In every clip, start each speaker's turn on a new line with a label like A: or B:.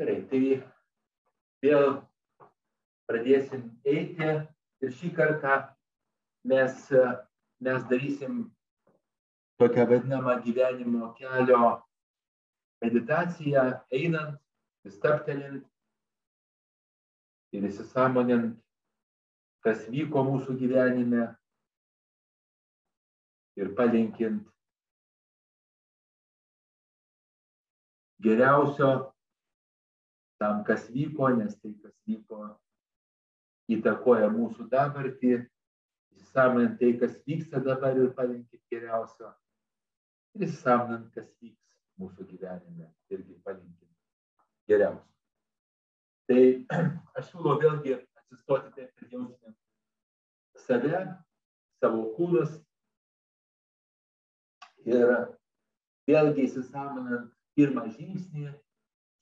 A: Gerai, tai vėl pradėsim eiti ir šį kartą mes, mes darysim tokią vadinamą gyvenimo kelio meditaciją, einant, stabtelint ir įsisamonint, kas vyko mūsų gyvenime ir palinkint geriausio tam, kas vyko, nes tai, kas vyko, įtakoja mūsų dabartį, įsisamonint tai, kas vyksta dabar ir palinkit geriausio, ir įsisamonint, kas vyks mūsų gyvenime, irgi palinkit geriausio. Tai aš siūlau vėlgi atsistoti taip, kad jausime save, savo kūnus. Ir vėlgi įsisamonant pirmą žingsnį,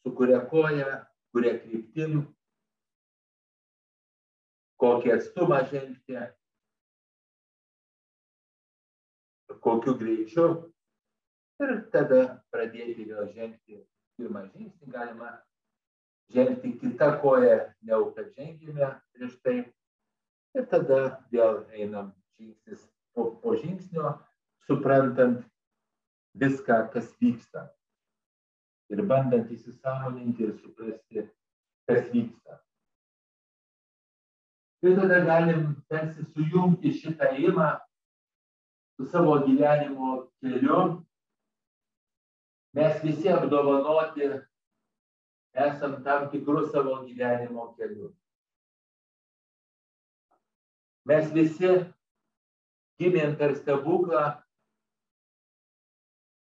A: su kuria koja, kuria kryptim, kokį atstumą žengti, kokiu greičiu ir tada pradėti vėl žengti pirmą žingsnį, galima žengti kitą koją, negu kad žengėme prieš tai. Ir tada vėl einam žingsnis po, po žingsnio, suprantant viską, kas vyksta ir bandant įsisamoninti ir suprasti, kas vyksta. Ir tada galim tarsi sujungti šitą įmą su savo gyvenimo keliu. Mes visi apdovanoti esam tam tikrų savo gyvenimo keliu. Mes visi gimėm per stebuklą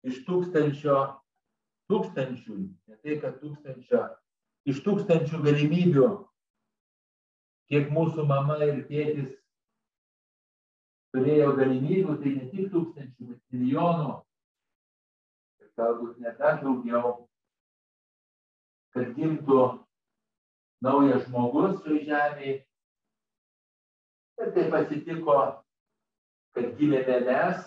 A: iš tūkstančio tūkstančių, ne tai kad tūkstančio, iš tūkstančių galimybių, kiek mūsų mama ir tėtis turėjo galimybių, tai ne tik tūkstančių, bet milijonų, ir galbūt net dar daugiau, kad gimtų naujas žmogus šioje žemėje. Ir taip atsitiko, kad gimėme mes,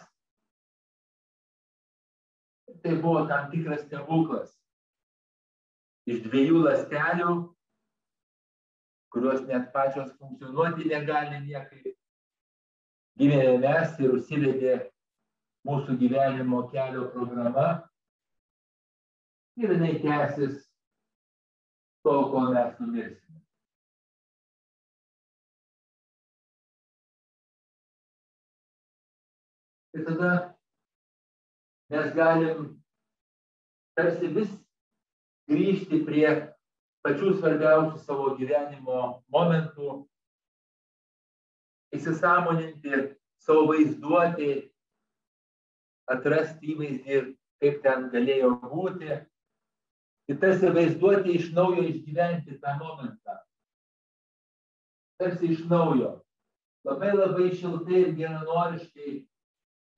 A: tai buvo tam tikras stebuklas. Iš dviejų lastelių, kurios net pačios funkcionuoti negali niekaip, gimėme mes ir užsivedė mūsų gyvenimo kelio programa. Ir jinai tęsis tol, kol mes numirsime. Ir tada mes galim tarsi vis grįžti prie pačių svarbiausių savo gyvenimo momentų, įsisamoninti savo vaizduotį, atrasti įvaizdį, kaip ten galėjo būti. Ir tarsi vaizduoti iš naujo išgyventi tą momentą. Tarsi iš naujo. Labai labai šiltai ir geranoriškai,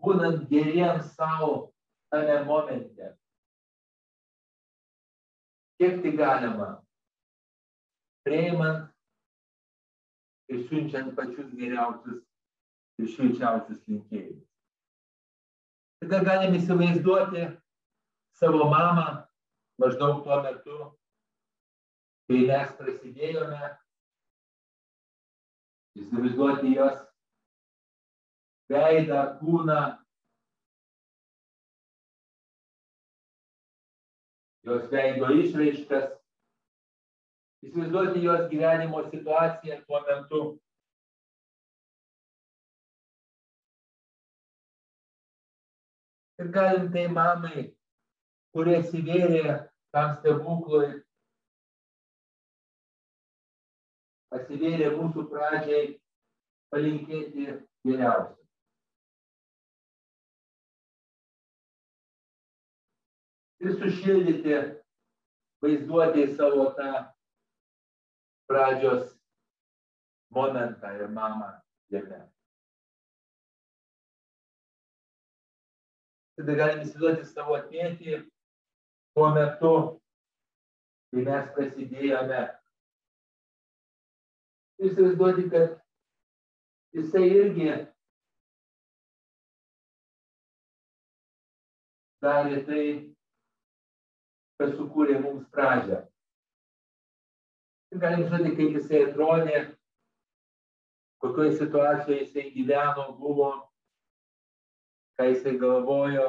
A: būnant geriems savo tame momente. Kiek tai galima, priimant ir siunčiant pačius geriausius ir šilčiausius linkėjimus. Tada galim įsivaizduoti savo mamą maždaug tuo metu, kai mes prasidėjome, įsivaizduoti jos veidą, kūną, jos veido išraiškas, įsivaizduoti jos gyvenimo situaciją tuo metu. Ir galim tai mamai, kurie atsivėrė tam stebuklui, atsivėrė mūsų pradžiai, palinkėti geriausio. Ir sušildyti vaizduoti savo tą pradžios momentą ir mamą jame. Tada galim įsivaizduoti savo tėtį tuo metu, kai mes prasidėjome. Įsivaizduoti, kad jisai irgi darė tai, kas sukūrė mums pradžią. Ir galim žinoti, kaip jisai atrodė, kokioje situacijoje jisai gyveno, buvo, ką jisai galvojo.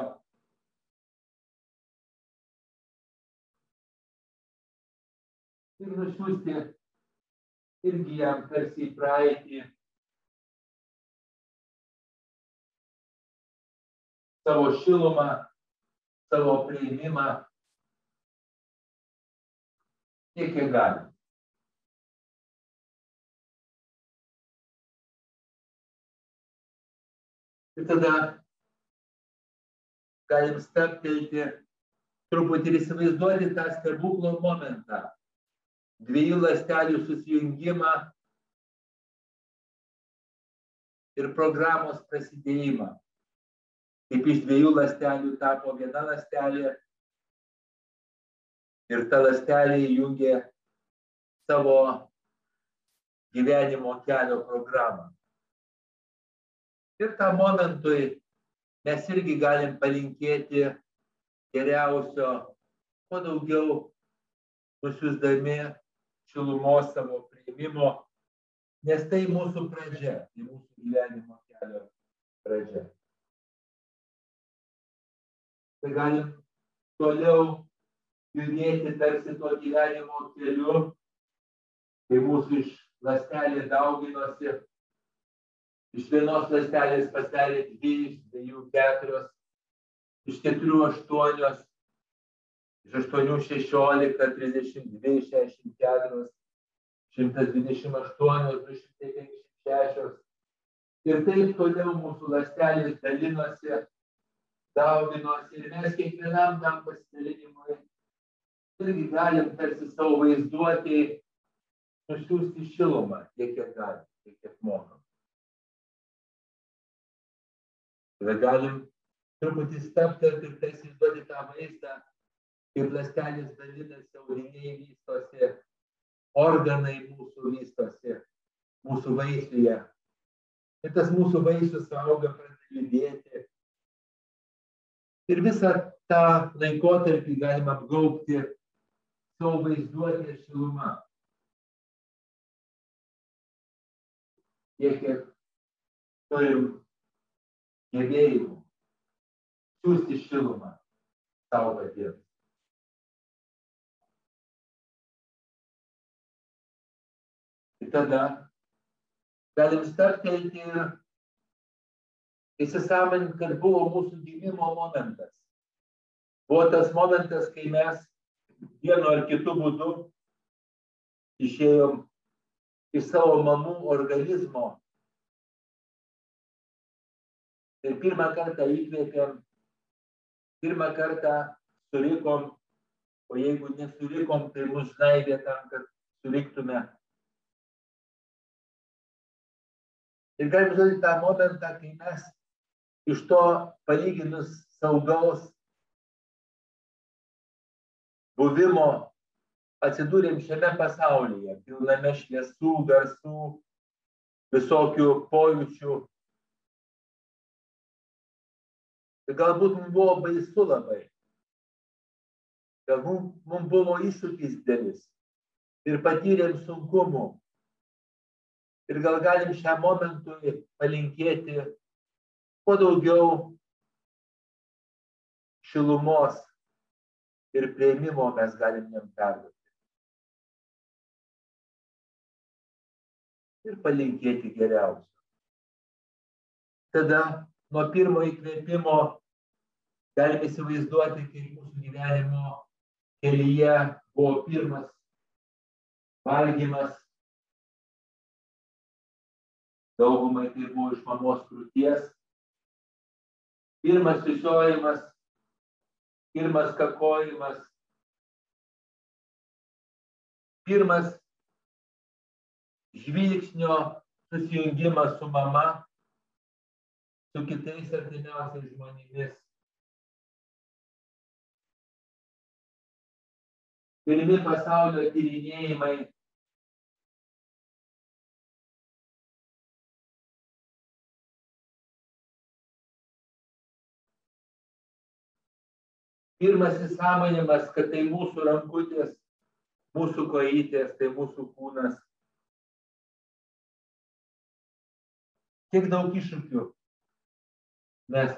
A: Ir nusiųsti irgi jam tarsi į praeitį savo šilumą, savo prieimimą, tiek kiek galim. Ir tada galim stabtelti, truputį ir įsivaizduoti tą stebuklo momentą. Dviejų lastelių susijungimą ir programos prasidėjimą kaip iš dviejų lastelių tapo viena lastelė ir ta lastelė įjungė savo gyvenimo kelio programą. Ir tam momentui mes irgi galim palinkėti geriausio, kuo daugiau nusiusdami šilumos savo prieimimo, nes tai mūsų pradžia, tai mūsų gyvenimo kelio pradžia tai galim toliau judėti tarsi to gyvenimo keliu, kai mūsų iš lastelė dauginosi, iš vienos lastelės pasidarė dvi, iš dviejų keturios, iš keturių aštuonios, iš aštuonių šešiolika, trisdešimt dvi, šešiasdešimt keturios, šimtas dvidešimt aštuonios, du šimtai penkiasdešimt šešios. Ir taip toliau mūsų lastelės dalinosi dauginosi ir mes kiekvienam tam pasidalinimui irgi galim tarsi savo vaizduoti nusiųsti šilumą tiek, kiek galim, tiek, kiek mokam. Tada galim truputį stabtelti ir tarsi įduoti tą vaizdą, kaip lastelės dalinasi, auriniai vystosi, organai mūsų vystosi, mūsų vaisiuje. Ir tas mūsų vaisius auga, pradeda judėti, Ir visą tą laikotarpį galima apgaubti savo vaizduotės šilumą. Tiek, kiek turim gebėjimų siūsti šilumą savo patiems. Ir tada galim stabtelti ir įsisamonint, kad buvo mūsų gimimo momentas. Buvo tas momentas, kai mes vienu ar kitu būdu išėjom iš savo mamų organizmo. Ir pirmą kartą įkvėpėm, pirmą kartą surikom, o jeigu nesurikom, tai mus naidė tam, kad suriktume. Ir galim žodžiu tą momentą, kai mes iš to palyginus saugaus buvimo atsidūrėm šiame pasaulyje, pilname šviesų, garsų, visokių pojūčių. Ir galbūt mums buvo baisu labai. Galbūt mums buvo iššūkis dėlis ir patyrėm sunkumų. Ir gal galim šiam momentui palinkėti kuo daugiau šilumos ir prieimimo mes galim jam perduoti. Ir palinkėti geriausio. Tada nuo pirmo įkvėpimo galime įsivaizduoti, kaip mūsų gyvenimo kelyje buvo pirmas valgymas. Daugumai tai buvo iš mamos krūties, pirmas sisiojimas, pirmas kakojimas, pirmas žvilgsnio susijungimas su mama, su kitais artimiausiais žmonėmis. Pirmi pasaulio tyrinėjimai pirmas įsamonimas, kad tai mūsų rankutės mūsų kojytės, tai mūsų kūnas. Kiek daug iššūkių mes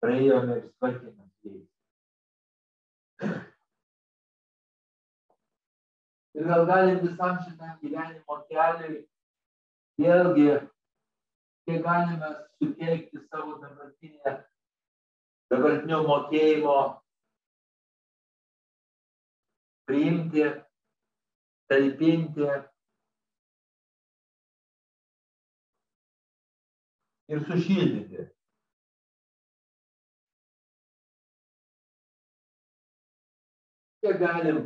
A: praėjome ir tvarkėmės jais. Ir gal galim visam šitam gyvenimo keliui vėlgi, kiek galime suteikti savo dabartinę, dabartinio mokėjimo, priimti, talpinti ir sušildyti. Kiek galim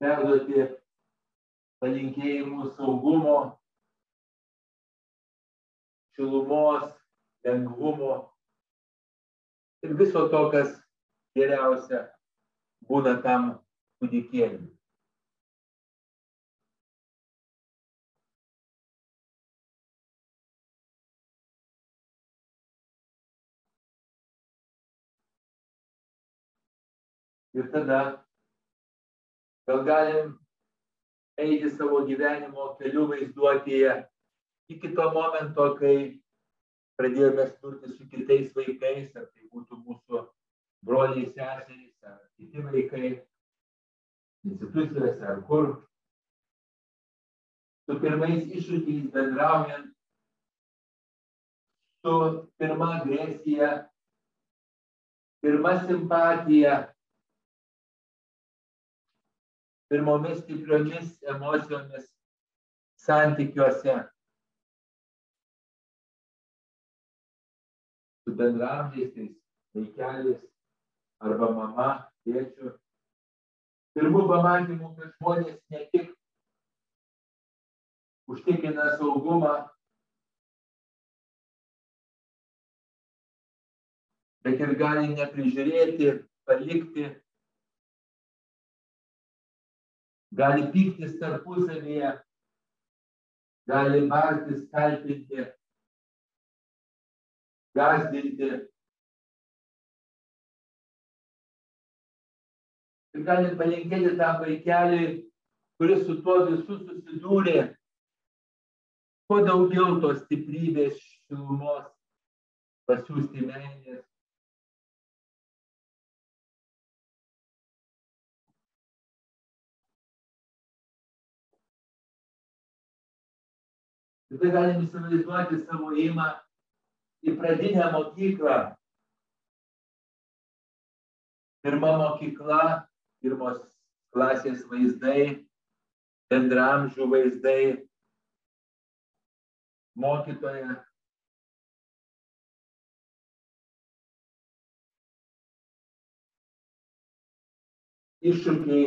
A: perduoti palinkėjimų saugumo, šilumos, lengvumo ir viso to, kas geriausia būna tam kūdikėliui. Ir tada gal galim eiti savo gyvenimo keliu vaizduotėje iki to momento, kai pradėjome sturti su kitais vaikais, ar tai būtų mūsų broliai, seserys, ar kiti vaikai, institucijose, ar kur. Su pirmais iššūkiais bendraujant, su pirma agresija, pirma simpatija, pirmomis stipriomis emocijomis santykiuose su bendramžiais, tais vaikeliais arba mama, tėčiu. Pirmų pamatymų, kad žmonės ne tik užtikrina saugumą, bet ir gali neprižiūrėti, palikti gali pyktis tarpusavyje, gali bartis, kaltinti, gazdinti. Ir galim palinkėti tam vaikeliui, kuris su tuo visu susidūrė, kuo daugiau tos stiprybės, šilumos, pasiūsti meilės, Tada galim įsivaizduoti savo įmą į pradinę mokyklą. Pirma mokykla, pirmos klasės vaizdai, bendramžių vaizdai, mokytoja. Iššūkiai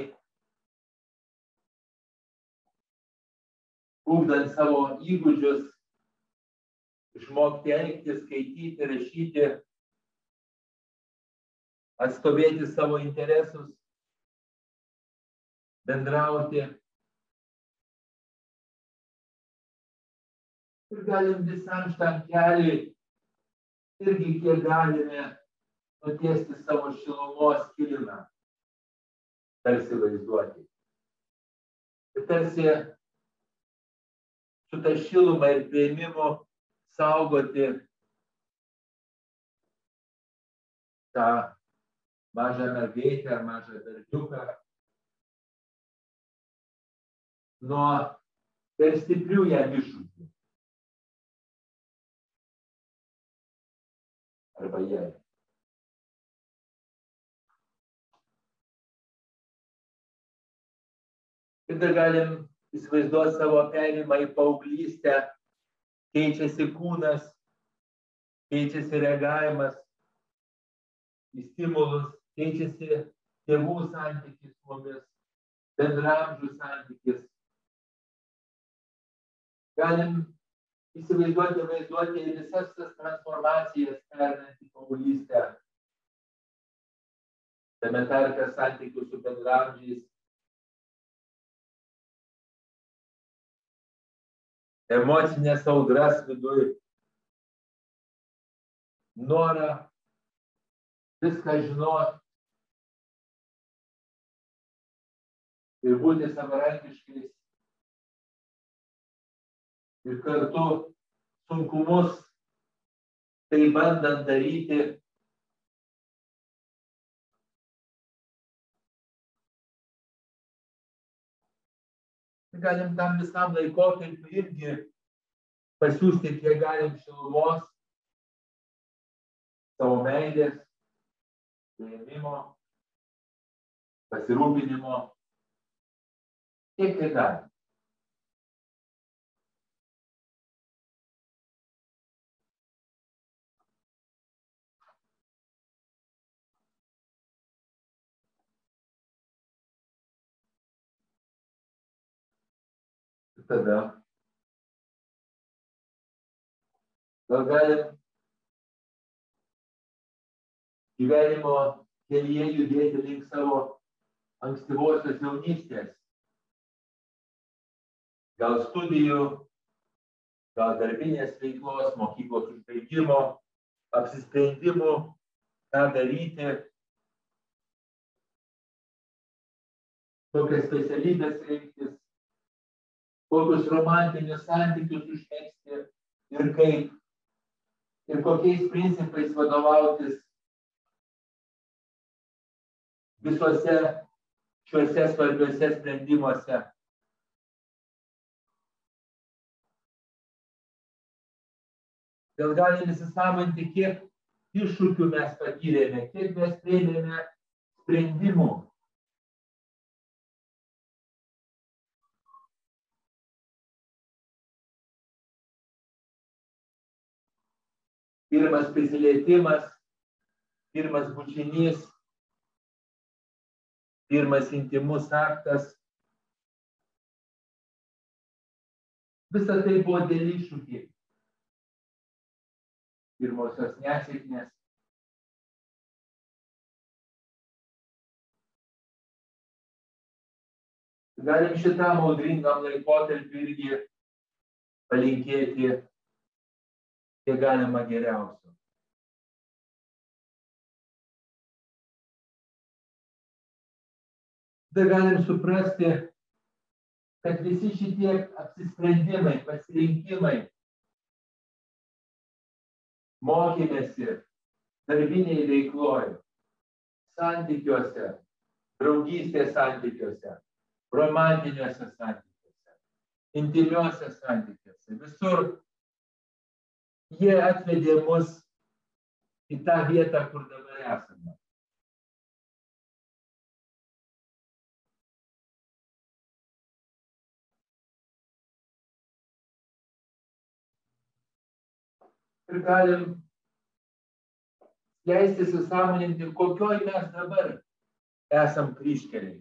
A: ugdant savo įgūdžius, išmokti elgtis, skaityti, rašyti, atstovėti savo interesus, bendrauti. Ir galim visam šitam keliui irgi kiek galime nutiesti savo šilumos kilimą, tarsi vaizduoti. Ir tarsi su ta šiluma ir prieimimu saugoti tą mažą mergaitę ar mažą berniuką nuo per stiprių jam iššūkių. Arba jai. Ir dar galim įsivaizduoti savo perimą į paauglystę, keičiasi kūnas, keičiasi reagavimas į stimulus, keičiasi tėvų santykis su mumis, bendramžių santykis. Galim įsivaizduoti, vaizduoti visas tas transformacijas pernant į paauglystę. Tame tarpe santykių su bendramžiais, emocinės audras viduj, norą viską žinoti, ir būti savarankiškais. Ir kartu sunkumus tai bandant daryti galim tam visam laikotarpiu irgi pasiūsti, kiek galim šilumos, savo meilės, prieimimo, pasirūpinimo, kiek tai galim. Tada. Gal galim gyvenimo kelyje judėti link savo ankstyvosios jaunystės. Gal studijų, gal darbinės veiklos, mokyklos užbaigimo, apsisprendimų, ką daryti, kokias specialybės rinktis, kokius romantinius santykius užmėgsti ir kaip, ir kokiais principais vadovautis visuose šiuose svarbiuose sprendimuose. Gal galim įsisamonti, kiek iššūkių mes patyrėme, kiek mes priėmėme sprendimų pirmas prisilietimas, pirmas bučinys, pirmas intimus aktas. Visa tai buvo dėl iššūkį. Pirmosios nesėkmės. Galim šitam audringam laikotarpiu irgi palinkėti kiek galima geriausio. Tada galim suprasti, kad visi šitie apsisprendimai, pasirinkimai, mokymėsi, darbiniai veikloje, santykiuose, draugystės santykiuose, romantiniuose santykiuose, intimiuose santykiuose, visur jie atvedė mus į tą vietą, kur dabar esame. Ir galim leisti įsisamoninti, kokioj mes dabar esam kryškeliai.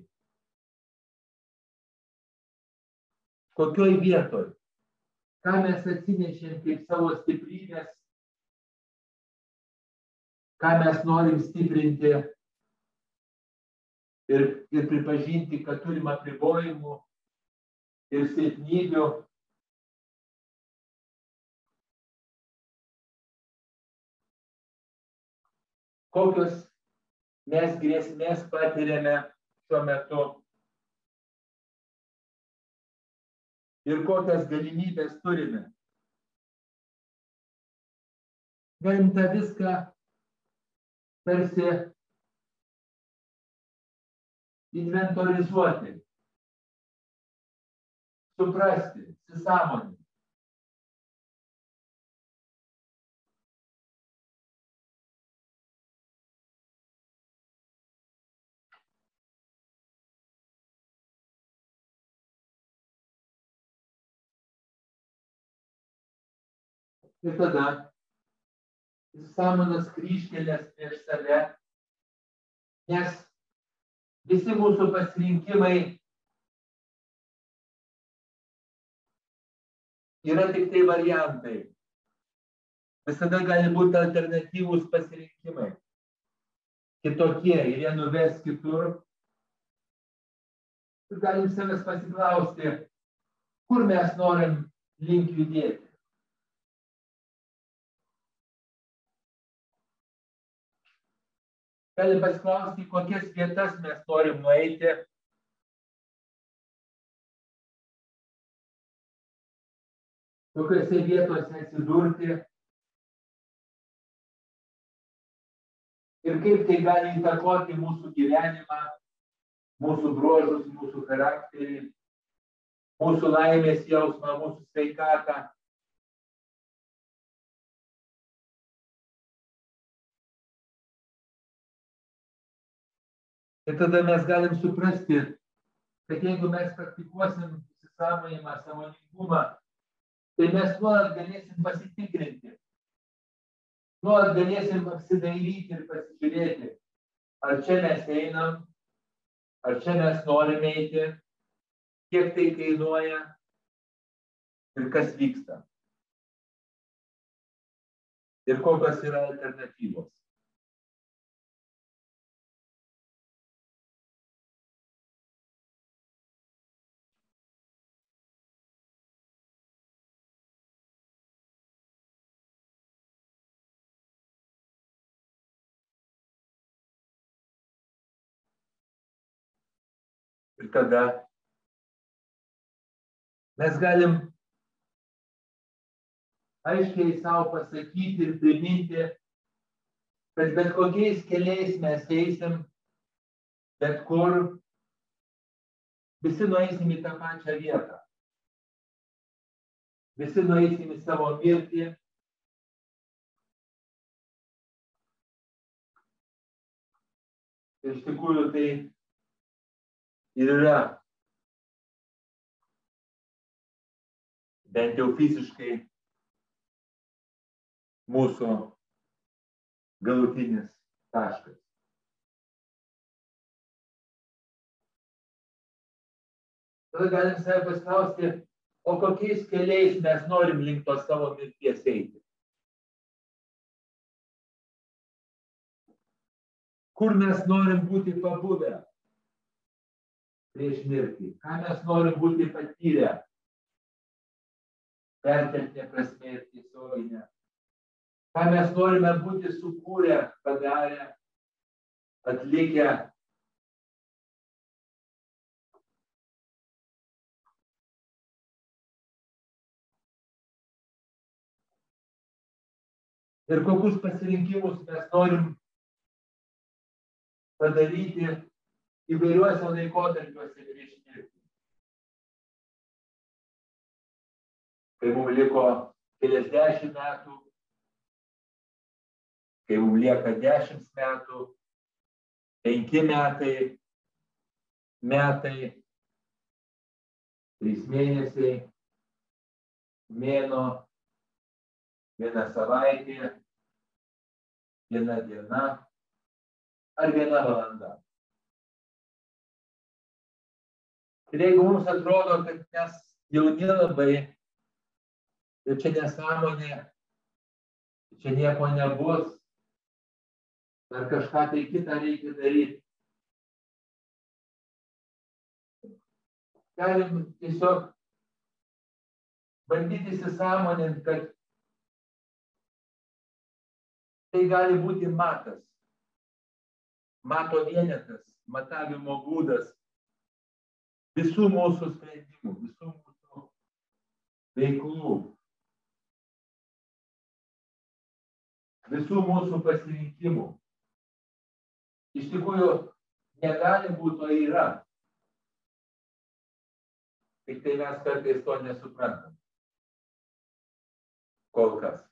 A: Kokioj vietoj ką mes atsinešėm kaip savo stiprybės, ką mes norim stiprinti ir, ir pripažinti, kad turim apribojimų ir silpnybių. Kokios mes grėsmės patiriame šiuo metu ir kokias galimybės turime. Galim tą viską tarsi inventorizuoti, suprasti, įsisamoninti. Ir tada sąmonas kryškelės prieš save, nes visi mūsų pasirinkimai yra tik tai variantai. Visada gali būti alternatyvūs pasirinkimai. Kitokie ir jie nuves kitur. Ir galim savęs pasiklausti, kur mes norim link judėti. Galim pasiklausti, į kokias vietas mes norim nueiti. Kokiuose vietose atsidurti. Ir kaip tai gali įtakoti mūsų gyvenimą, mūsų bruožus, mūsų charakterį, mūsų laimės jausmą, mūsų sveikatą. Ir tada mes galim suprasti, kad jeigu mes praktikuosim įsisąmonimą, samoningumą, tai mes nuolat galėsim pasitikrinti, nuolat galėsim apsidairyti ir pasižiūrėti, ar čia mes einam, ar čia mes norime eiti, kiek tai kainuoja ir kas vyksta. Ir kokios yra alternatyvos. Ir tada mes galim aiškiai savo pasakyti ir priminti, kad bet kokiais keliais mes eisim, bet kur visi nueisim į tą pačią vietą. Visi nueisim į savo mirtį. Ir iš tikrųjų tai ir yra bent jau fiziškai mūsų galutinis taškas. Tada galim savai pasiklausti, o kokiais keliais mes norim link to savo mirties eiti. Kur mes norim būti pabuvę? Prieš mirtį, ką mes norim būti patyrę, perkeltinė prasme ir tiesioginė, ką mes norime būti sukūrę, padarę, atlikę. Ir kokius pasirinkimus mes norim padaryti įvairiuose laikotarpiuose mirtį. Kai mums liko keliasdešimt metų, kai mums lieka dešimt metų, penki metai, metai, trys mėnesiai, mėno, viena savaitė, viena diena ar viena valanda. Ir jeigu mums atrodo, kad mes jauni labai, ir čia nesąmonė, čia nieko nebus, ar kažką tai kitą reikia daryti. Galim tiesiog bandyti įsisąmoninti, kad tai gali būti matas, mato vienetas, matavimo būdas, visų mūsų sprendimų, visų mūsų veiklų, visų mūsų pasirinkimų. Iš tikrųjų, negali būti, o yra. Tik tai mes kartais to nesuprantam. Kol kas.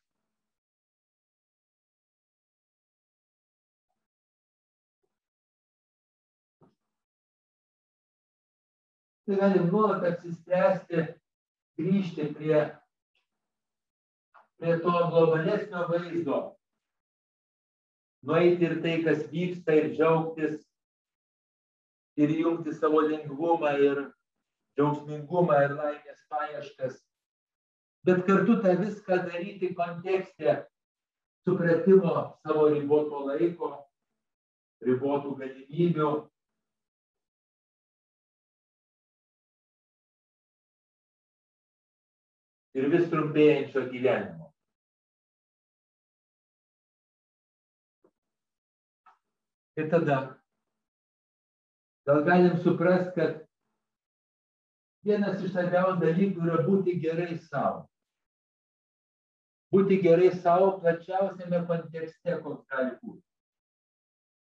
A: Tai galim nuolat apsispręsti grįžti prie, prie to globalesnio vaizdo. Nueiti ir tai, kas vyksta, ir džiaugtis, ir jungti savo lengvumą, ir džiaugsmingumą, ir laimės paieškas. Bet kartu tą viską daryti kontekste supratimo savo riboto laiko, ribotų galimybių, ir vis trumpėjančio gyvenimo. Ir tada gal galim suprasti, kad vienas iš svarbiausių dalykų yra būti gerai savo. Būti gerai savo plačiausiame kontekste, koks gali būti.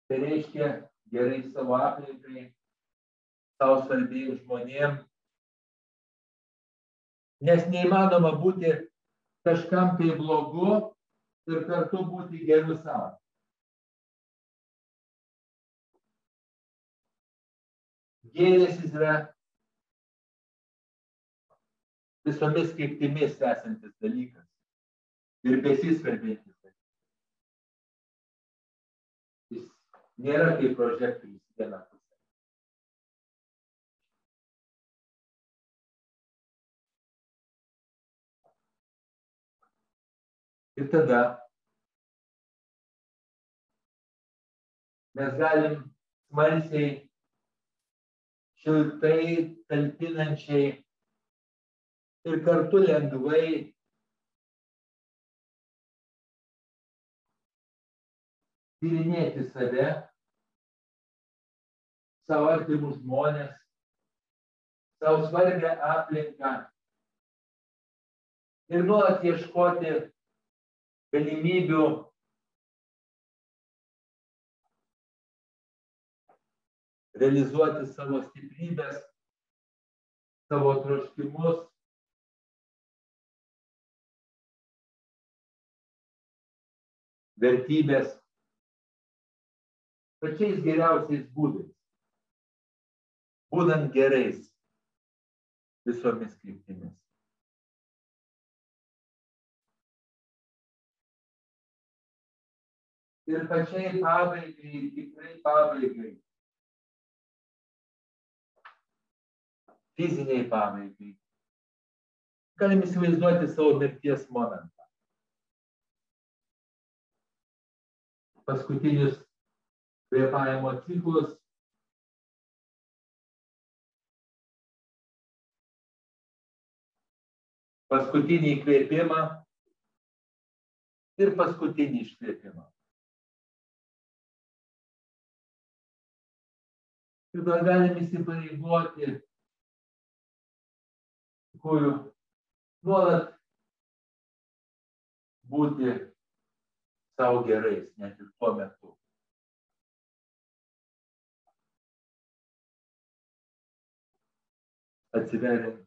A: Tai reiškia gerai savo aplinkai, savo svarbiems žmonėms. Nes neįmanoma būti kažkam tai blogu ir kartu būti geru savo. Gėris yra visomis kryptimis esantis dalykas ir besisvarbiantis dalykas. Jis nėra kaip prožektorius viena Ir tada mes galim smalsiai, šiltai, talpinančiai ir kartu lengvai tyrinėti save, savo artimus žmonės, savo svarbę aplinką ir nuolat ieškoti galimybių realizuoti savo stiprybės, savo troškimus. vertybės pačiais geriausiais būdais, būnant gerais visomis kryptimis. Ir pačiai pabaigai, tikrai pabaigai, fiziniai pabaigai, galim įsivaizduoti savo mirties momentą. Paskutinius kvėpavimo ciklus. Paskutinį įkvėpimą ir paskutinį iškvėpimą. Ir dar galim įsipareigoti, tikrųjų, nuolat būti savo gerais, net ir tuo metu. atsiveriant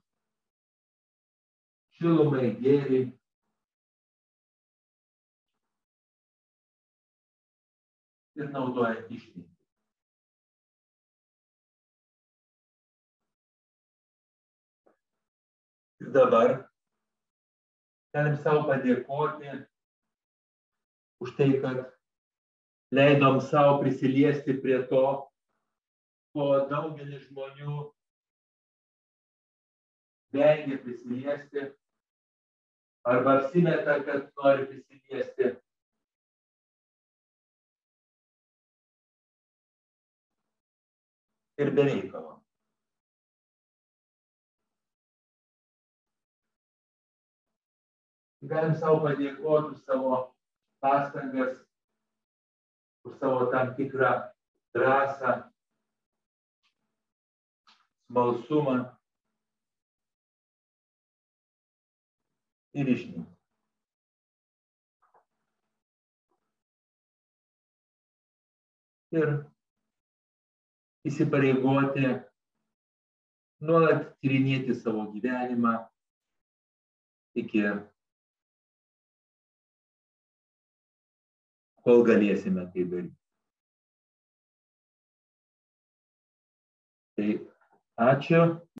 A: šilumai, gėriai. Ir naudojant išmintį. Dabar galim savo padėkoti už tai, kad leidom savo prisiliesti prie to, ko daugelis žmonių vengia prisiliesti arba apsimeta, kad nori prisiliesti. Ir be reikalo. Galim savo padėkoti už savo pastangas, už savo tam tikrą drąsą, smalsumą. ir išnyks. Ir įsipareigoti nuolat tyrinėti savo gyvenimą iki kol galėsime tai daryti. Tai ačiū.